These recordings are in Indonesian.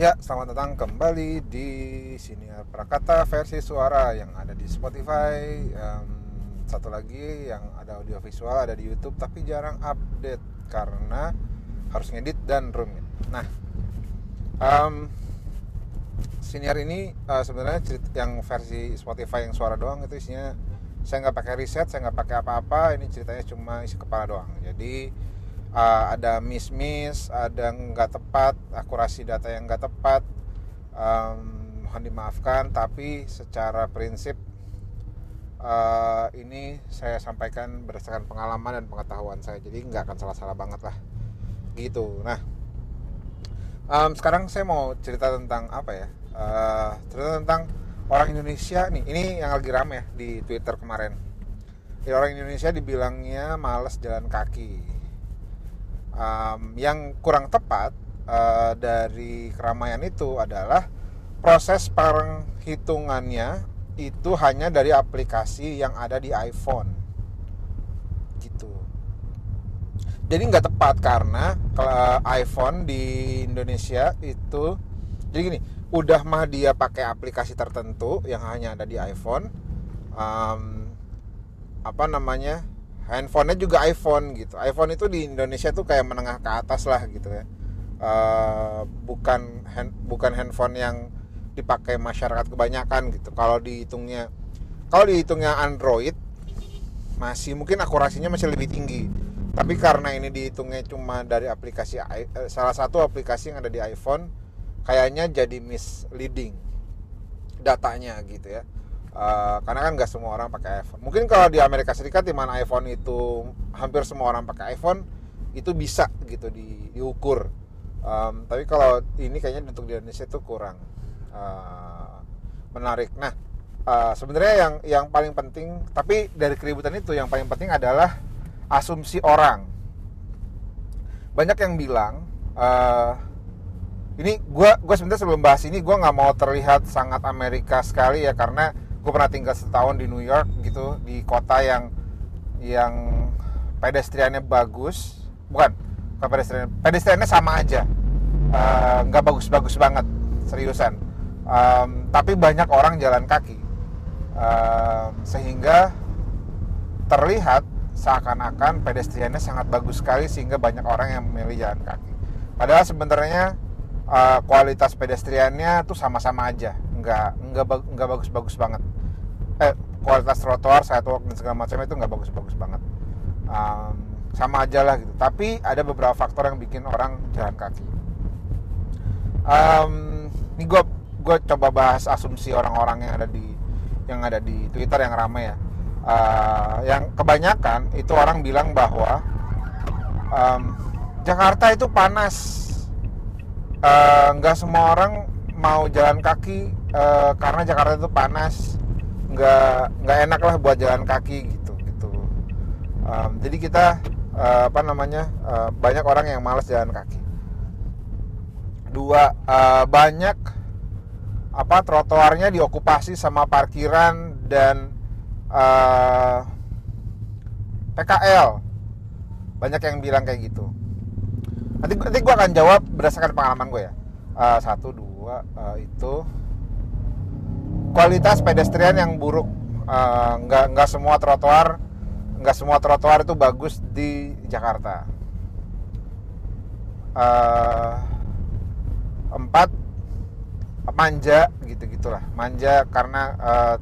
Ya, selamat datang kembali di sini Prakata versi suara yang ada di Spotify. Em, satu lagi yang ada audio visual ada di YouTube tapi jarang update karena harus ngedit dan rumit. Nah, em, senior ini eh, sebenarnya cerit- yang versi Spotify yang suara doang itu isinya saya nggak pakai riset, saya nggak pakai apa-apa. Ini ceritanya cuma isi kepala doang. Jadi uh, ada miss-miss, ada nggak tepat, akurasi data yang nggak tepat, um, mohon dimaafkan. Tapi secara prinsip uh, ini saya sampaikan berdasarkan pengalaman dan pengetahuan saya, jadi nggak akan salah-salah banget lah, gitu. Nah, um, sekarang saya mau cerita tentang apa ya? Uh, cerita tentang orang Indonesia nih. Ini yang lagi rame ya di Twitter kemarin. Ya, orang Indonesia dibilangnya males jalan kaki um, yang kurang tepat uh, dari keramaian itu adalah proses penghitungannya itu hanya dari aplikasi yang ada di iPhone. Gitu. Jadi nggak tepat karena kalau iPhone di Indonesia itu jadi gini udah mah dia pakai aplikasi tertentu yang hanya ada di iPhone um, apa namanya handphonenya juga iPhone gitu. iPhone itu di Indonesia tuh kayak menengah ke atas lah gitu ya. Eh, bukan hand, bukan handphone yang dipakai masyarakat kebanyakan gitu. Kalau dihitungnya kalau dihitungnya Android masih mungkin akurasinya masih lebih tinggi. Tapi karena ini dihitungnya cuma dari aplikasi eh, salah satu aplikasi yang ada di iPhone kayaknya jadi misleading datanya gitu ya Eh, karena kan nggak semua orang pakai iPhone. Mungkin kalau di Amerika Serikat di mana iPhone itu hampir semua orang pakai iPhone itu bisa gitu di, diukur. Em, tapi kalau ini kayaknya untuk di Indonesia itu kurang eh, menarik. Nah eh, sebenarnya yang yang paling penting tapi dari keributan itu yang paling penting adalah asumsi orang. Banyak yang bilang eh, ini gue gue sebenarnya sebelum bahas ini gue nggak mau terlihat sangat Amerika sekali ya karena gue pernah tinggal setahun di New York gitu di kota yang yang pedestriannya bagus. Bukan bukan pedestrian pedestriannya sama aja. Eh, nggak bagus-bagus banget seriusan. Em, tapi banyak orang jalan kaki. Em, sehingga terlihat seakan-akan pedestriannya sangat bagus sekali sehingga banyak orang yang memilih jalan kaki. Padahal sebenarnya uh, kualitas pedestriannya tuh sama-sama aja, nggak nggak nggak bagus-bagus banget. Eh kualitas trotoar, sidewalk dan segala macam itu nggak bagus-bagus banget. Um, sama aja lah gitu. Tapi ada beberapa faktor yang bikin orang jalan kaki. Um, ini gue gue coba bahas asumsi orang-orang yang ada di yang ada di Twitter yang ramai ya. Uh, yang kebanyakan itu orang bilang bahwa um, Jakarta itu panas. Uh, nggak semua orang mau jalan kaki uh, karena Jakarta itu panas. Nggak nggak enak lah buat jalan kaki gitu gitu. Um, jadi kita uh, apa namanya uh, banyak orang yang malas jalan kaki. Dua uh, banyak apa trotoarnya diokupasi sama parkiran dan eh, PKL banyak yang bilang kayak gitu nanti nanti gue akan jawab berdasarkan pengalaman gue ya Eh, satu dua eh, itu kualitas pedestrian yang buruk. Eh, nggak nggak semua trotoar nggak semua trotoar itu bagus di Jakarta. Eh, empat manja gitu gitulah manja karena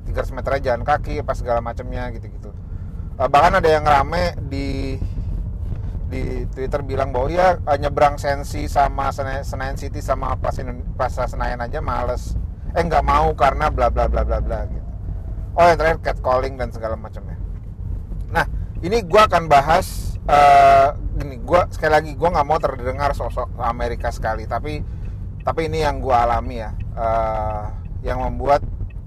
eh, 300 meter jalan kaki apa segala macamnya gitu gitu bahkan ada yang rame di di Twitter bilang bahwa ya nyebrang Sensi sama Sena- Senayan City sama Plaza Senayan aja males eh nggak mau karena bla bla bla bla bla gitu. Oh yang terakhir catcalling dan segala macamnya. Nah ini gua akan bahas eh, gini gua sekali lagi gua nggak mau terdengar sosok Amerika sekali tapi tapi ini yang gua alami ya eh, yang membuat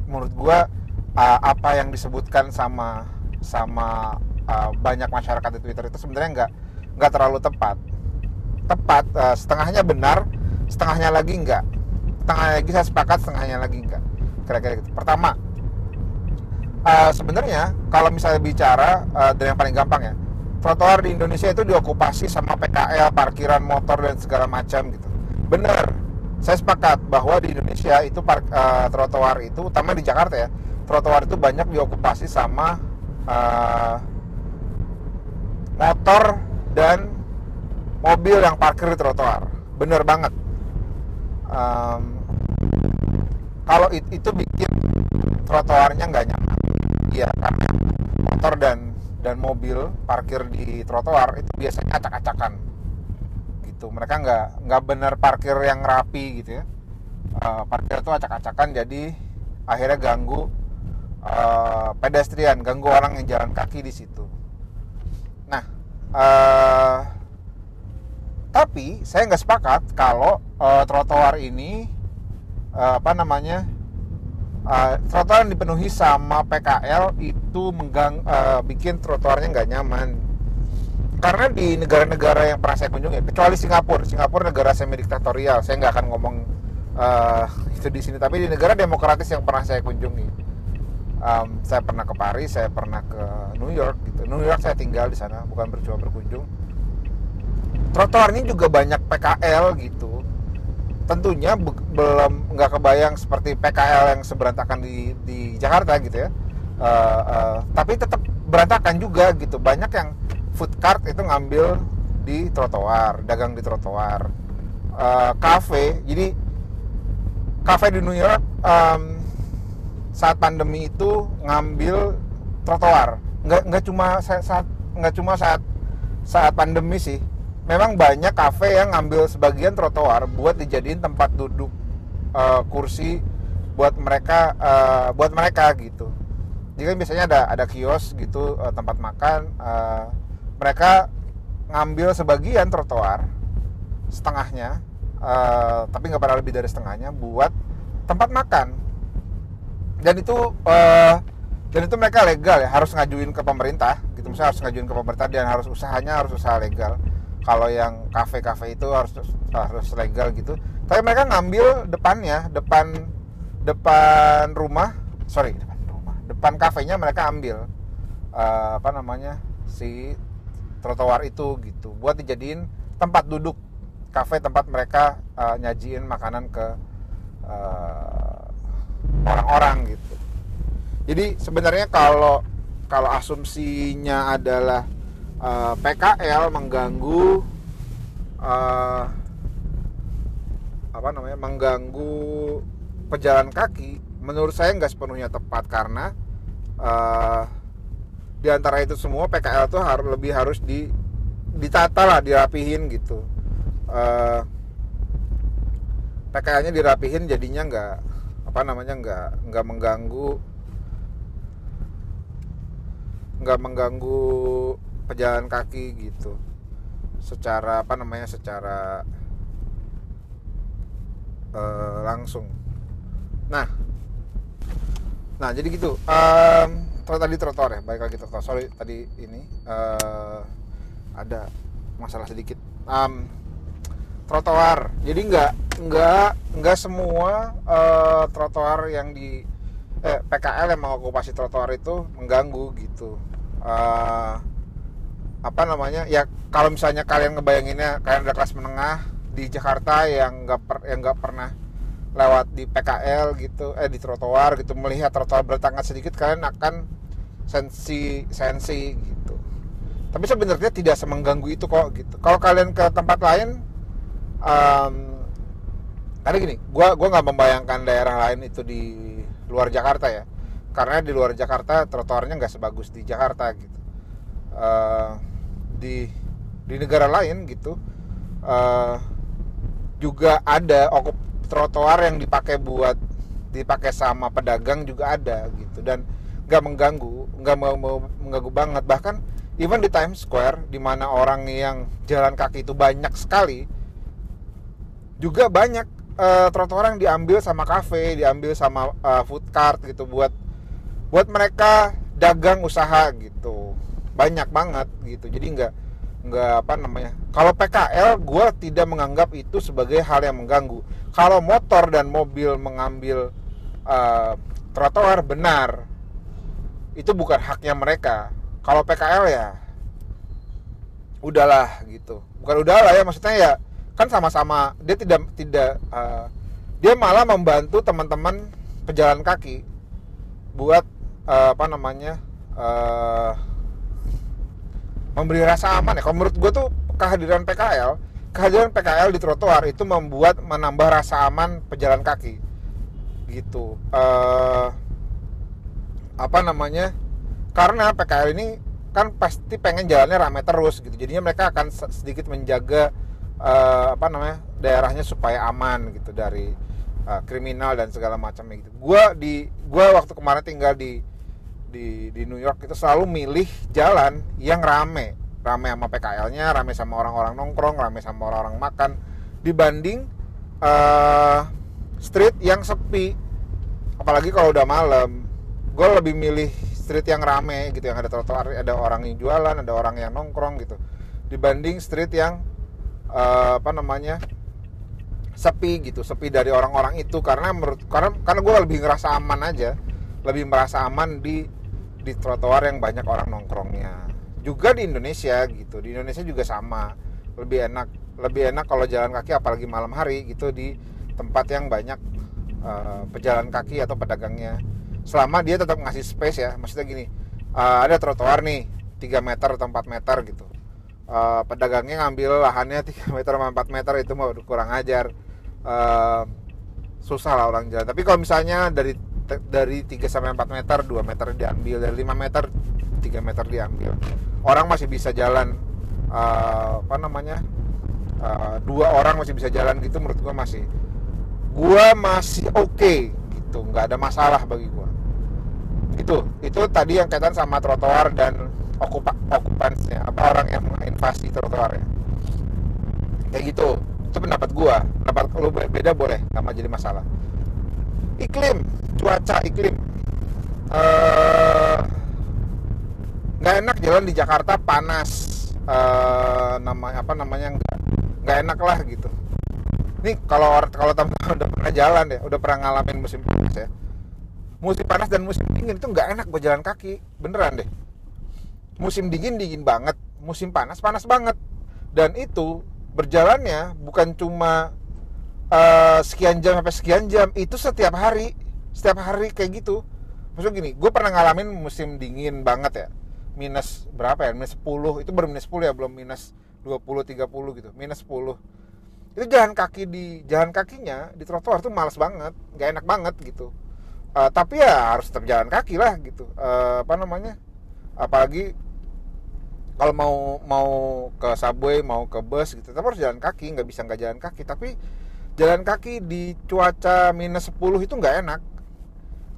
menurut gua eh, apa yang disebutkan sama sama eh, banyak masyarakat di Twitter itu sebenarnya nggak nggak terlalu tepat. Tepat eh, setengahnya benar setengahnya lagi enggak setengahnya lagi saya sepakat setengahnya lagi enggak. Kira-kira gitu. Pertama eh, sebenarnya kalau misalnya bicara eh, dari yang paling gampang ya trotoar di Indonesia itu diokupasi sama PKL parkiran motor dan segala macam gitu. Benar. Saya sepakat bahwa di Indonesia itu park, uh, trotoar itu utama di Jakarta ya trotoar itu banyak diokupasi sama uh, motor dan mobil yang parkir di trotoar. Bener banget. Um, kalau it, itu bikin trotoarnya nggak nyaman. Iya karena motor dan dan mobil parkir di trotoar itu biasanya acak-acakan. Gitu. Mereka nggak nggak bener parkir yang rapi gitu ya. Uh, parkir itu acak-acakan jadi akhirnya ganggu uh, pedestrian ganggu orang yang jalan kaki di situ. Nah uh, tapi saya nggak sepakat kalau uh, trotoar ini uh, apa namanya uh, trotoar yang dipenuhi sama PKL itu menggang uh, bikin trotoarnya nggak nyaman. Karena di negara-negara yang pernah saya kunjungi kecuali Singapura Singapura negara semi diktatorial saya nggak akan ngomong uh, itu di sini tapi di negara demokratis yang pernah saya kunjungi. Um, saya pernah ke Paris saya pernah ke New York gitu. New York saya tinggal di sana bukan bercuma berkunjung. Trotoarnya juga banyak PKL gitu tentunya belum nggak kebayang seperti PKL yang seberantakan di di Jakarta gitu ya. Uh, uh, tapi tetap berantakan juga gitu. Banyak yang food cart itu ngambil di trotoar dagang di trotoar. Uh, cafe jadi cafe di New York um, saat pandemi itu ngambil trotoar. Nggak nggak cuma saat nggak cuma saat saat pandemi sih memang banyak kafe yang ngambil sebagian trotoar buat dijadiin tempat duduk uh, kursi buat mereka uh, buat mereka gitu. Jadi kan biasanya ada ada kios gitu uh, tempat makan uh, mereka ngambil sebagian trotoar setengahnya uh, tapi nggak pernah lebih dari setengahnya buat tempat makan. Dan itu uh, dan itu mereka legal ya harus ngajuin ke pemerintah gitu. Misalnya harus ngajuin ke pemerintah dan harus usahanya harus usaha legal kalau yang kafe-kafe itu harus harus legal gitu. Tapi mereka ngambil depannya depan depan rumah sorry depan rumah depan kafenya mereka ambil uh, apa namanya si trotoar itu gitu. Buat dijadiin tempat duduk kafe tempat mereka uh, nyajiin makanan ke uh, orang-orang gitu. Jadi sebenarnya kalau kalau asumsinya adalah eh, PKL mengganggu uh, apa namanya mengganggu pejalan kaki menurut saya nggak sepenuhnya tepat karena uh, di antara itu semua PKL tuh harus lebih harus di ditata lah dirapihin gitu. Uh, PKL-nya dirapihin jadinya nggak apa namanya nggak nggak mengganggu nggak mengganggu pejalan kaki gitu. Secara apa namanya secara uh, langsung. Nah. Nah jadi gitu. Um, tadi trotoar ya baik lagi trotoar. Sorry tadi ini uh, ada masalah sedikit. Um, trotoar. Jadi nggak nggak nggak semua uh, trotoar yang di eh, PKL yang mengokupasi trotoar itu mengganggu gitu. Uh, apa namanya ya kalau misalnya kalian ngebayanginnya kalian ada kelas menengah di Jakarta yang nggak per, yang nggak pernah lewat di PKL gitu eh di trotoar gitu melihat trotoar bertangga sedikit kalian akan sensi sensi gitu. Tapi sebenarnya tidak semengganggu itu kok gitu. Kalau kalian ke tempat lain um, karena gini gua gua nggak membayangkan daerah lain itu di luar Jakarta ya. Karena di luar Jakarta trotoarnya nggak sebagus di Jakarta gitu. Uh, di di negara lain gitu uh, juga ada okup trotoar yang dipakai buat dipakai sama pedagang juga ada gitu. Dan nggak mengganggu nggak mau, mau mengganggu banget. Bahkan even di Times Square di mana orang yang jalan kaki itu banyak sekali juga banyak uh, trotoar yang diambil sama kafe diambil sama uh, food cart gitu buat buat mereka dagang usaha gitu banyak banget gitu. Jadi nggak nggak apa namanya. Kalau PKL gue tidak menganggap itu sebagai hal yang mengganggu. Kalau motor dan mobil mengambil uh, trotoar benar. Itu bukan haknya mereka. Kalau PKL ya udahlah gitu. Bukan udahlah ya maksudnya ya kan sama-sama dia tidak tidak uh, dia malah membantu teman-teman pejalan kaki buat uh, apa namanya uh, memberi rasa aman ya. Kalau menurut gue tuh kehadiran PKL kehadiran PKL di trotoar itu membuat menambah rasa aman pejalan kaki. Gitu. Uh, apa namanya? Karena PKL ini kan pasti pengen jalannya ramai terus gitu. Jadinya mereka akan sedikit menjaga uh, apa namanya daerahnya supaya aman gitu dari uh, kriminal dan segala macamnya gitu. Gua di gua waktu kemarin tinggal di di di New York itu selalu milih jalan yang rame, rame sama PKL-nya, rame sama orang-orang nongkrong, rame sama orang-orang makan. Dibanding uh, street yang sepi. Apalagi kalau udah malam. Gue lebih milih street yang rame gitu, yang ada trotoar, ada orang yang jualan, ada orang yang nongkrong gitu, dibanding street yang uh, apa namanya sepi gitu sepi dari orang-orang itu. Karena menurut karena karena gue lebih ngerasa aman aja. Lebih merasa aman di di trotoar yang banyak orang nongkrongnya. Juga di Indonesia gitu. Di Indonesia juga sama. Lebih enak lebih enak kalau jalan kaki apalagi malam hari gitu di tempat yang banyak uh, pejalan kaki atau pedagangnya. Selama dia tetap ngasih space ya. Maksudnya gini uh, ada trotoar nih 3 meter atau 4 meter gitu. Uh, pedagangnya ngambil lahannya 3 meter sama 4 meter itu mau kurang ajar. Uh, susah lah orang jalan. Tapi kalau misalnya dari dari 3 sampai 4 meter 2 meter diambil dari 5 meter 3 meter diambil. Orang masih bisa jalan uh, apa namanya uh, dua orang masih bisa jalan gitu menurut gua masih. Gua masih oke okay, gitu nggak ada masalah bagi gua. Itu itu tadi yang kaitan sama trotoar dan okupa okupansnya apa orang yang menginvasi trotoar ya kayak gitu itu pendapat gua. Pendapat kalau beda boleh nggak jadi masalah iklim cuaca iklim. Eh, nggak uh, enak jalan di Jakarta panas. Uh, namanya apa namanya nggak nggak enak lah gitu. Ini kalau kalau teman-teman udah pernah jalan ya udah pernah ngalamin musim panas ya. Musim panas dan musim dingin itu nggak enak buat jalan kaki. Beneran deh. Musim dingin dingin banget. Musim panas panas banget. Dan itu berjalannya bukan cuma uh, sekian jam sampai sekian jam itu setiap hari. Setiap hari kayak gitu. Maksudnya gini gue pernah ngalamin musim dingin banget ya. Minus berapa ya? Minus 10 itu baru minus 10 ya belum minus 20 30 gitu. Minus 10 itu jalan kaki di jalan kakinya di trotoar tuh males banget. Nggak enak banget gitu. Uh, tapi ya harus tetap jalan kaki lah gitu. Uh, apa namanya? Apalagi kalau mau mau ke subway mau ke bus gitu tapi harus jalan kaki. Nggak bisa nggak jalan kaki. Tapi jalan kaki di cuaca minus 10 itu nggak enak.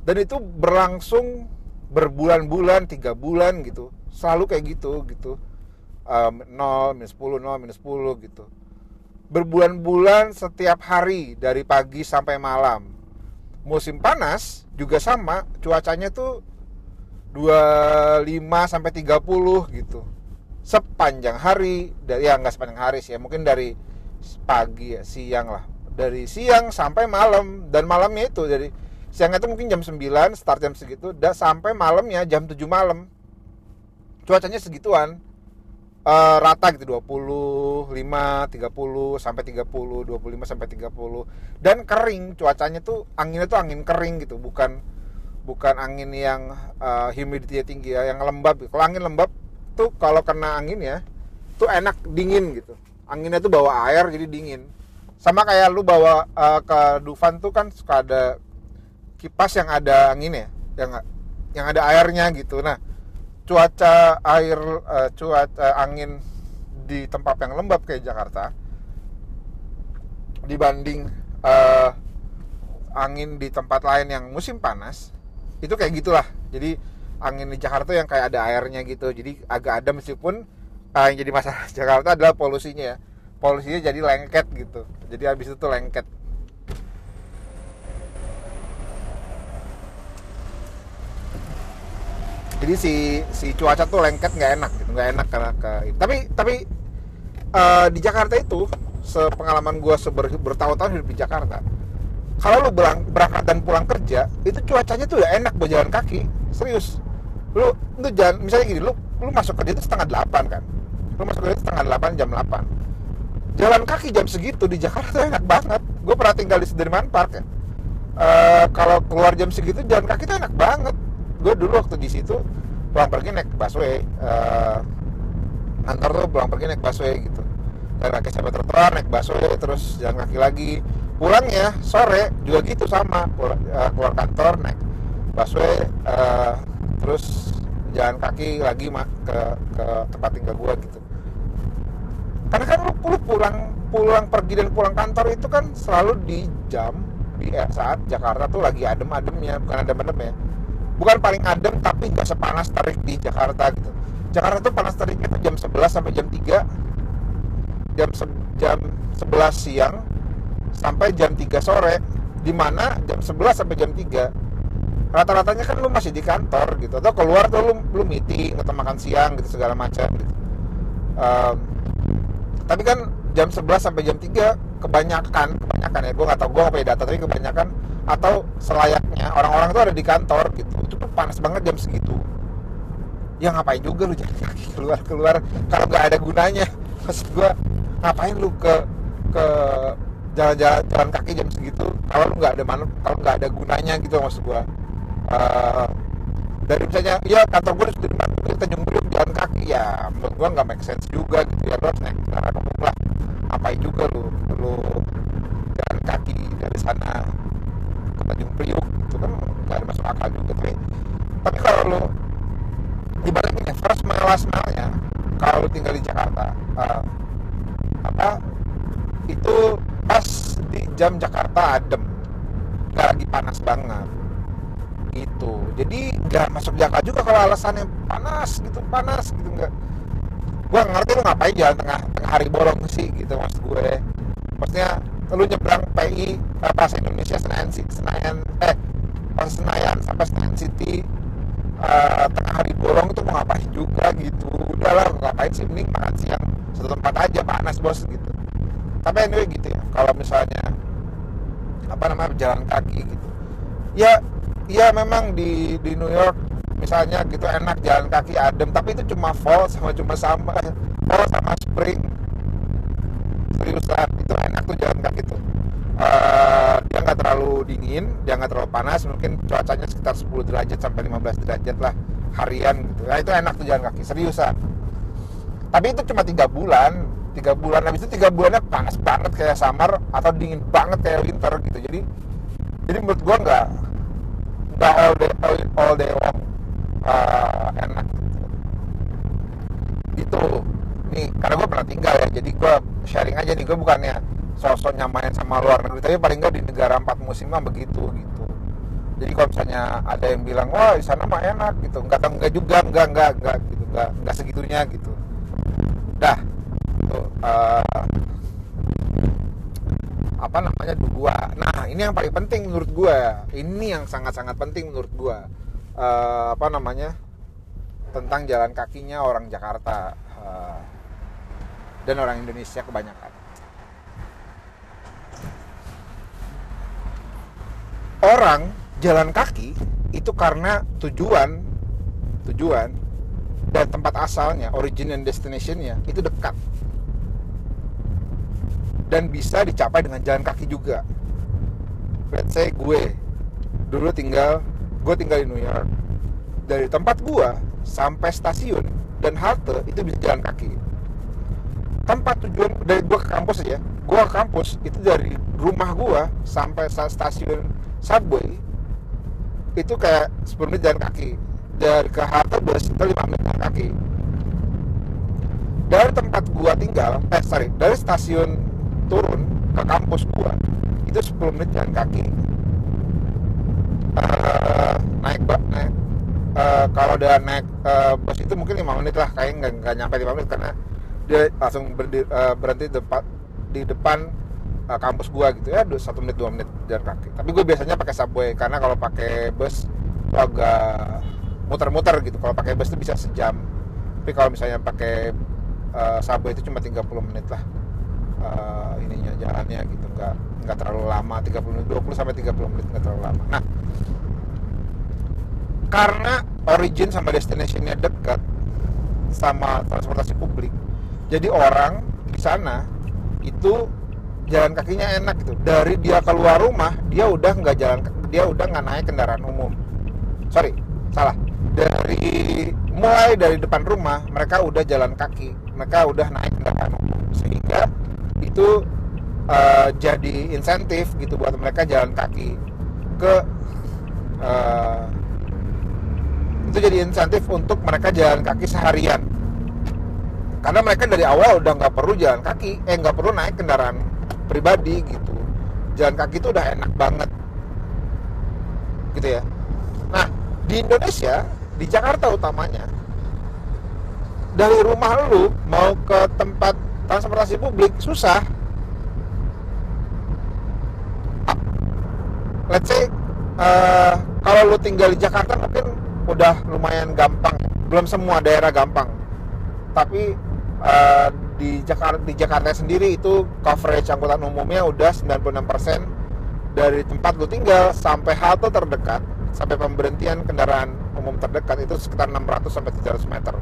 Dan itu berlangsung berbulan-bulan tiga bulan gitu. Selalu kayak gitu gitu. Um, 0 minus 10 0 minus 10 gitu. Berbulan-bulan setiap hari dari pagi sampai malam. Musim panas juga sama cuacanya tuh 25 sampai 30 gitu. Sepanjang hari dari ya nggak sepanjang hari sih ya mungkin dari pagi ya siang lah dari siang sampai malam. Dan malamnya itu dari siang itu mungkin jam 9 start jam segitu dan sampai malamnya jam 7 malam. Cuacanya segituan. Uh, rata gitu 25 30 sampai 30 25 sampai 30 dan kering cuacanya tuh anginnya tuh angin kering gitu bukan bukan angin yang uh, humidity tinggi ya yang lembab kalau angin lembab tuh kalau kena angin ya tuh enak dingin gitu. Anginnya tuh bawa air jadi dingin sama kayak lu bawa uh, ke Dufan tuh kan suka ada kipas yang ada angin ya yang yang ada airnya gitu. Nah cuaca air uh, cuaca angin di tempat yang lembab kayak Jakarta dibanding uh, angin di tempat lain yang musim panas itu kayak gitulah. Jadi angin di Jakarta yang kayak ada airnya gitu. Jadi agak ada meskipun uh, yang jadi masalah Jakarta adalah polusinya ya polusinya jadi lengket gitu. Jadi habis itu lengket. Jadi si si cuaca tuh lengket nggak enak gitu nggak enak karena ke tapi tapi uh, di Jakarta itu sepengalaman gue seber, bertahun-tahun hidup di Jakarta kalau lu berang, berangkat dan pulang kerja itu cuacanya tuh udah enak buat jalan kaki. Serius. Lu itu jalan misalnya gini lu lu masuk kerja itu setengah delapan kan? Lu masuk kerja setengah delapan jam delapan jalan kaki jam segitu di Jakarta enak banget. Gue pernah tinggal di Sudirman Park ya. Uh, kalau keluar jam segitu jalan kaki tuh enak banget. Gue dulu waktu di situ pulang pergi naik busway. Uh, kantor tuh pulang pergi naik busway gitu. Dan kaki sampai trotoar naik busway terus jalan kaki lagi. Pulang ya sore juga gitu sama. Keluar, uh, keluar kantor naik busway uh, terus jalan kaki lagi ke ke tempat tinggal gua gitu karena kan lu, lu pulang pulang pergi dan pulang kantor itu kan selalu di jam di eh, saat Jakarta tuh lagi adem-ademnya bukan adem-adem ya. Bukan paling adem tapi nggak sepanas terik di Jakarta gitu. Jakarta tuh panas teriknya tuh jam 11 sampai jam 3 jam se jam 11 siang sampai jam 3 sore. Di mana jam 11 sampai jam 3 rata-ratanya kan lu masih di kantor gitu. Atau keluar tuh lu, lu meeting atau makan siang gitu segala macam gitu. Um, tapi kan jam 11 sampai jam 3 kebanyakan kebanyakan ya. Gue gak tau gue gak punya data tapi kebanyakan. Atau selayaknya orang-orang itu ada di kantor gitu. Itu tuh panas banget jam segitu. Ya ngapain juga lu jalan kaki keluar keluar. Kalau nggak ada gunanya. Maksud gue ngapain lu ke ke jalan-jalan jalan kaki jam segitu? Kalau lu nggak ada mana kalau nggak ada gunanya gitu maksud gue uh, dari misalnya ya kantor gue di Sudirman kita Tanjung Priok jalan kaki. Ya menurut gue nggak make sense juga gitu ya lu harus naik kendaraan umum lah. Ngapain juga lu lu jalan kaki dari sana ke Tanjung Priok itu kan nggak ada masuk akal juga. Tapi tapi kalau lu dibalikin ya first mile last mile nya kalau tinggal di Jakarta uh, apa itu pas di jam Jakarta adem nggak lagi panas banget gitu. Jadi nggak masuk Jakarta juga kalau alasannya panas gitu panas gitu nggak. Gue ngerti lu ngapain jalan tengah tengah hari bolong sih gitu maksud gue. Maksudnya lu nyebrang PI eh, pas Indonesia Senayan Senayan eh pas Senayan sampai Senayan City uh, tengah hari bolong itu mau ngapain juga gitu. Udahlah ngapain sih mending makan siang satu tempat aja panas bos gitu. Tapi anyway gitu ya kalau misalnya apa namanya jalan kaki gitu. Ya ya memang di di New York misalnya gitu enak jalan kaki adem tapi itu cuma fall sama cuma sama fall sama spring. Seriusan itu enak tuh jalan kaki tuh. Uh, dia nggak terlalu dingin dia nggak terlalu panas mungkin cuacanya sekitar 10 derajat sampai 15 derajat lah harian gitu. Nah itu enak tuh jalan kaki seriusan. Tapi itu cuma tiga bulan tiga bulan. Habis itu tiga bulannya panas banget kayak summer atau dingin banget kayak winter gitu. Jadi jadi menurut gua nggak nggak all day all, day long uh, enak gitu. Nih karena gue pernah tinggal ya jadi gue sharing aja nih gue bukannya sosok nyamain sama luar negeri tapi paling nggak di negara empat musim mah begitu gitu. Jadi kalau misalnya ada yang bilang wah di sana mah enak gitu. Enggak enggak juga enggak enggak enggak gitu. Enggak segitunya gitu. Dah gitu. Uh, apa namanya dua nah ini yang paling penting menurut gue ini yang sangat-sangat penting menurut gue uh, apa namanya tentang jalan kakinya orang Jakarta. Uh, dan orang Indonesia kebanyakan. Orang jalan kaki itu karena tujuan tujuan dan tempat asalnya origin and destinationnya itu dekat dan bisa dicapai dengan jalan kaki juga. Let's say gue dulu tinggal gue tinggal di New York. Dari tempat gue sampai stasiun dan halte itu bisa jalan kaki. Tempat tujuan dari gue ke kampus aja gue ke kampus itu dari rumah gue sampai stasiun subway itu kayak 10 menit jalan kaki. Dari ke halte udah sekitar 5 menit jalan kaki. Dari tempat gua tinggal eh sorry dari stasiun turun ke kampus gua itu 10 menit jalan kaki. Uh, naik bak naik. Uh, kalau udah naik uh, bus itu mungkin 5 menit lah kayak nggak nyampe 5 menit karena dia langsung berdi, uh, berhenti depan di depan uh, kampus gua gitu ya satu menit dua menit jalan kaki. Tapi gue biasanya pakai subway karena kalau pakai bus itu agak muter-muter gitu. Kalau pakai bus itu bisa sejam. Tapi kalau misalnya pakai uh, subway itu cuma 30 menit lah uh, ininya jalannya gitu. Nggak nggak terlalu lama 30 menit 20 sampai 30 menit nggak terlalu lama. Nah karena origin sama destinationnya dekat sama transportasi publik jadi orang di sana itu jalan kakinya enak gitu. Dari dia keluar rumah dia udah nggak jalan dia udah nggak naik kendaraan umum. Sorry salah. Dari mulai dari depan rumah mereka udah jalan kaki. Mereka udah naik kendaraan umum. Sehingga itu uh, jadi insentif gitu buat mereka jalan kaki ke uh, itu jadi insentif untuk mereka jalan kaki seharian. Karena mereka dari awal udah nggak perlu jalan kaki eh nggak perlu naik kendaraan pribadi gitu. Jalan kaki itu udah enak banget. Gitu ya. Nah di Indonesia di Jakarta utamanya dari rumah lu mau ke tempat transportasi publik susah. Let's say uh, kalau lu tinggal di Jakarta mungkin udah lumayan gampang. Belum semua daerah gampang. Tapi uh, di Jakarta di Jakarta sendiri itu coverage angkutan umumnya udah 96% dari tempat lu tinggal sampai halte terdekat sampai pemberhentian kendaraan umum terdekat itu sekitar 600 sampai 700 meter.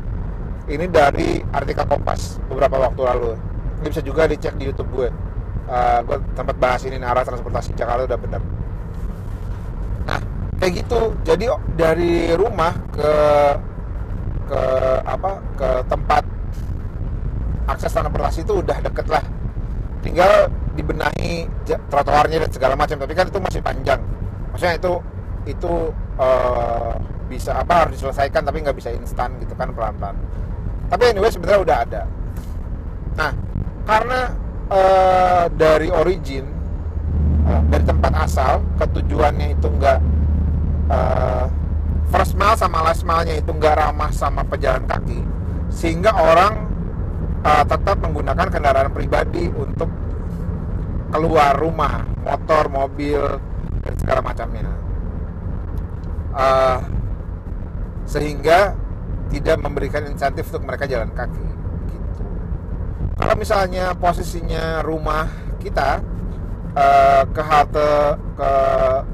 Ini dari artikel Kompas beberapa waktu lalu. Ini bisa juga dicek di YouTube gue. Uh, gue tempat bahas ini arah transportasi Jakarta udah benar. Nah, kayak gitu. Jadi dari rumah ke ke apa ke tempat akses transportasi itu udah deket lah tinggal dibenahi trotoarnya dan segala macam tapi kan itu masih panjang maksudnya itu itu uh, bisa apa harus diselesaikan tapi nggak bisa instan gitu kan pelan-pelan tapi anyway sebenarnya udah ada nah karena uh, dari origin uh, dari tempat asal ke tujuannya itu nggak uh, first mile sama last mile-nya itu nggak ramah sama pejalan kaki sehingga orang uh, tetap menggunakan kendaraan pribadi untuk keluar rumah, motor, mobil, dan segala macamnya. Uh, sehingga tidak memberikan insentif untuk mereka jalan kaki. Gitu. Kalau misalnya posisinya rumah kita uh, ke halte ke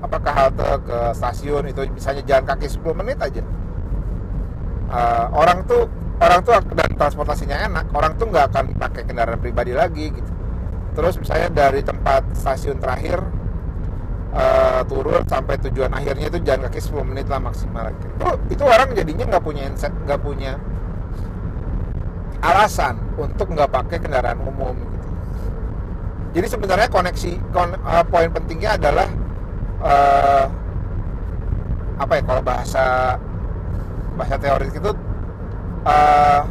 apa ke halte ke stasiun itu misalnya jalan kaki 10 menit aja. Uh, orang tuh orang tuh dan transportasinya enak orang tuh nggak akan pakai kendaraan pribadi lagi gitu terus misalnya dari tempat stasiun terakhir uh, turun sampai tujuan akhirnya itu jalan kaki 10 menit lah maksimal. Itu itu orang jadinya nggak punya inset nggak punya alasan untuk nggak pakai kendaraan umum gitu. Jadi sebenarnya koneksi kon, uh, poin pentingnya adalah uh, apa ya kalau bahasa bahasa teoris itu uh,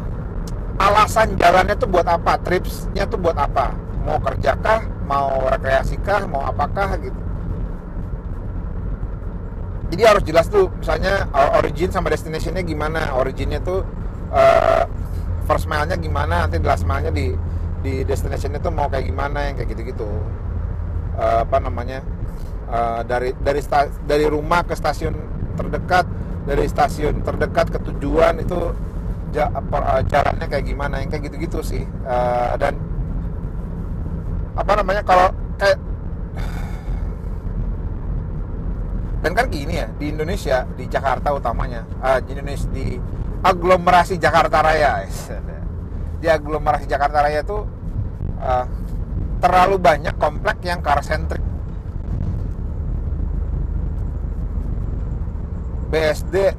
alasan jalannya tuh buat apa tripsnya tuh buat apa? Mau kerjakah mau rekreasikah mau apakah gitu jadi harus jelas tuh misalnya origin sama destinationnya gimana. Originnya tuh uh, first mile-nya gimana nanti last mile-nya di di destinationnya tuh mau kayak gimana yang kayak gitu-gitu. Uh, apa namanya uh, dari dari sta, dari rumah ke stasiun terdekat dari stasiun terdekat ke tujuan itu Eh, jalannya kayak gimana yang kayak gitu-gitu sih. Uh, dan apa namanya kalau kayak dan kan gini ya di Indonesia di Jakarta utamanya uh, di Indonesia di aglomerasi Jakarta Raya. Di aglomerasi Jakarta Raya tuh uh, terlalu banyak komplek yang car centric. BSD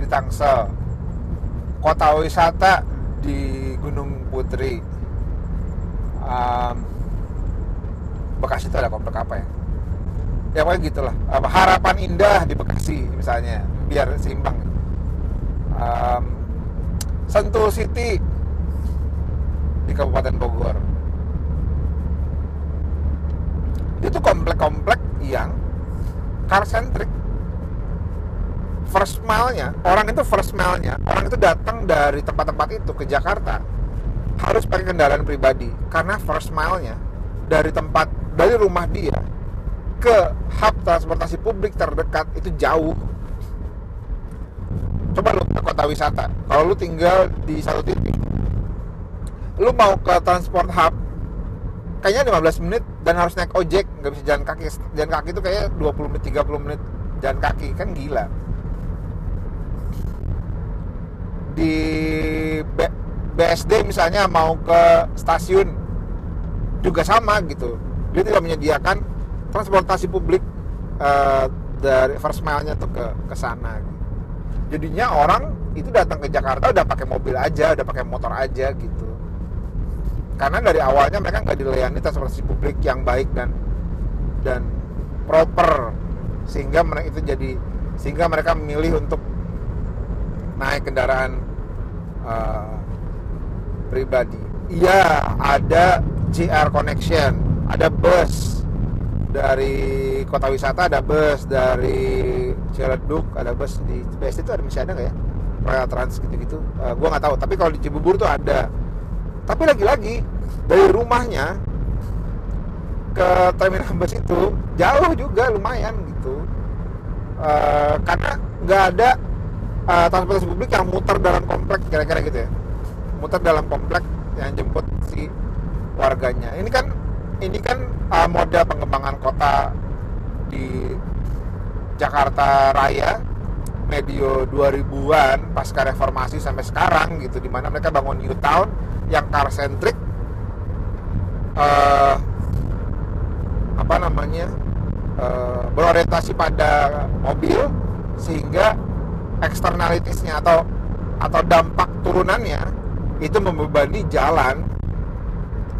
di Tangsel. Kota wisata di Gunung Putri. Um, Bekasi itu ada komplek apa ya ya pokoknya gitulah. Apa harapan indah di Bekasi misalnya biar seimbang. Um, Sentul City di Kabupaten Bogor. Itu komplek-komplek yang car centric first mile-nya orang itu first mile-nya orang itu datang dari tempat-tempat itu ke Jakarta. Harus pakai kendaraan pribadi karena first mile-nya dari tempat dari rumah dia ke hub transportasi publik terdekat itu jauh. Coba lu ke kota wisata. Kalau lu tinggal di satu titik lu mau ke transport hub kayaknya 15 menit dan harus naik ojek nggak bisa jalan kaki. Jalan kaki itu kayak 20 menit 30 menit jalan kaki. Kan gila. Di B BSD misalnya mau ke stasiun juga sama gitu. Dia tidak menyediakan transportasi publik uh, dari first mile-nya tuh ke ke sana. Jadinya orang itu datang ke Jakarta udah pakai mobil aja udah pakai motor aja gitu. Karena dari awalnya mereka nggak dilayani transportasi publik yang baik dan dan proper. Sehingga mereka itu jadi sehingga mereka memilih untuk naik kendaraan uh, pribadi. Iya, ada JR Connection, ada bus dari kota wisata, ada bus dari Ciledug, ada bus di BSD itu ada masih ada nggak ya? Royal Trans gitu-gitu. Uh, gua nggak tahu. Tapi kalau di Cibubur tuh ada. Tapi lagi-lagi dari rumahnya ke terminal bus itu jauh juga lumayan gitu. Uh, karena nggak ada uh, transportasi publik yang muter dalam komplek kira-kira gitu ya muter dalam komplek yang jemput si warganya ini kan ini kan uh, moda pengembangan kota di Jakarta Raya medio 2000-an pasca reformasi sampai sekarang gitu di mana mereka bangun new town yang car centric uh, apa namanya uh, berorientasi pada mobil sehingga eksternalitisnya atau atau dampak turunannya itu membebani jalan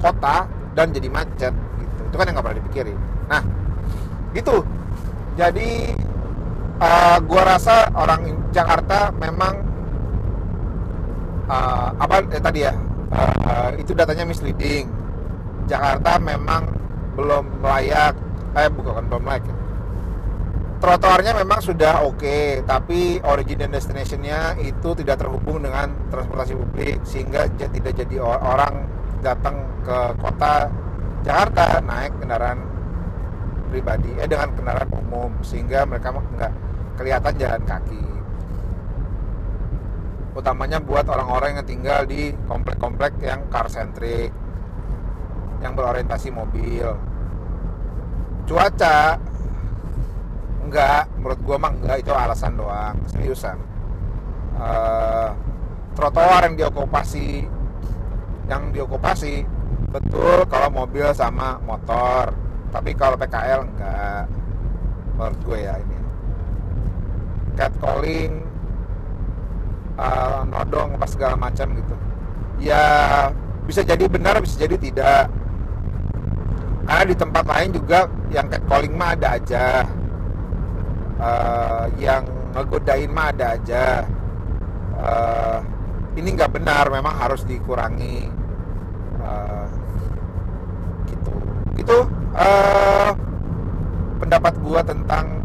kota dan jadi macet gitu. itu kan yang nggak pernah dipikirin. Nah gitu. Jadi uh, gua rasa orang Jakarta memang uh, apa eh, tadi ya uh, itu datanya misleading. Jakarta memang belum layak eh bukan belum layak trotoarnya memang sudah oke, okay, tapi origin dan destinationnya itu tidak terhubung dengan transportasi publik sehingga tidak jadi orang datang ke kota Jakarta naik kendaraan pribadi, eh dengan kendaraan umum sehingga mereka nggak kelihatan jalan kaki. Utamanya buat orang-orang yang tinggal di komplek-komplek yang car centric, yang berorientasi mobil. Cuaca enggak menurut gua mah enggak itu alasan doang seriusan uh, trotoar yang diokupasi yang diokupasi betul kalau mobil sama motor. Tapi kalau PKL enggak menurut gue ya ini. Catcalling uh, nodong pas segala macam gitu. Ya bisa jadi benar bisa jadi tidak. Karena di tempat lain juga yang catcalling mah ada aja. Uh, yang ngegodain mah ada aja. Uh, ini nggak benar memang harus dikurangi uh, gitu itu uh, pendapat gua tentang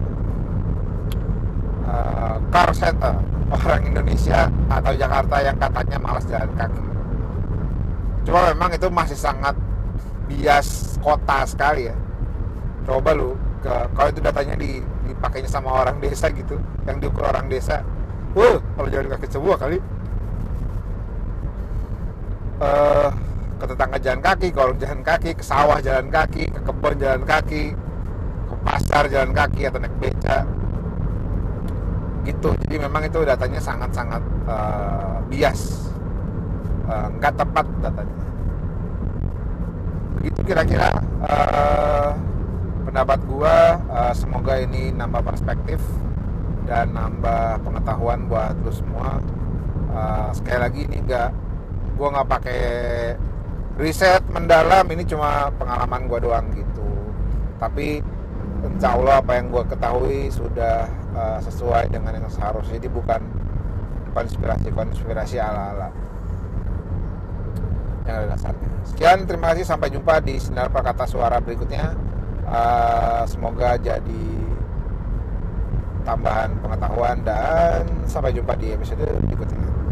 uh, car center orang Indonesia atau Jakarta yang katanya malas jalan kaki. Cuma memang itu masih sangat bias kota sekali ya. Coba lu ke kalau itu datanya di, dipakainya sama orang desa gitu yang diukur orang desa wah kalau jalan kaki sebuah kali. Uh, ke tetangga jalan kaki kalau jalan kaki ke sawah jalan kaki ke kebun jalan kaki ke pasar jalan kaki atau naik beca. Gitu. Jadi memang itu datanya sangat-sangat uh, bias. Uh, tepat datanya. Begitu kira-kira uh, pendapat gua uh, semoga ini nambah perspektif dan nambah pengetahuan buat lu semua. Uh, sekali lagi ini enggak gua nggak pakai riset mendalam ini cuma pengalaman gua doang gitu. Tapi insya Allah apa yang gua ketahui sudah uh, sesuai dengan yang seharusnya. Jadi bukan konspirasi-konspirasi ala-ala. Yang ada dasarnya. Sekian, terima kasih. Sampai jumpa di Sinar Prakata Suara berikutnya. Uh, semoga jadi tambahan pengetahuan dan sampai jumpa di episode berikutnya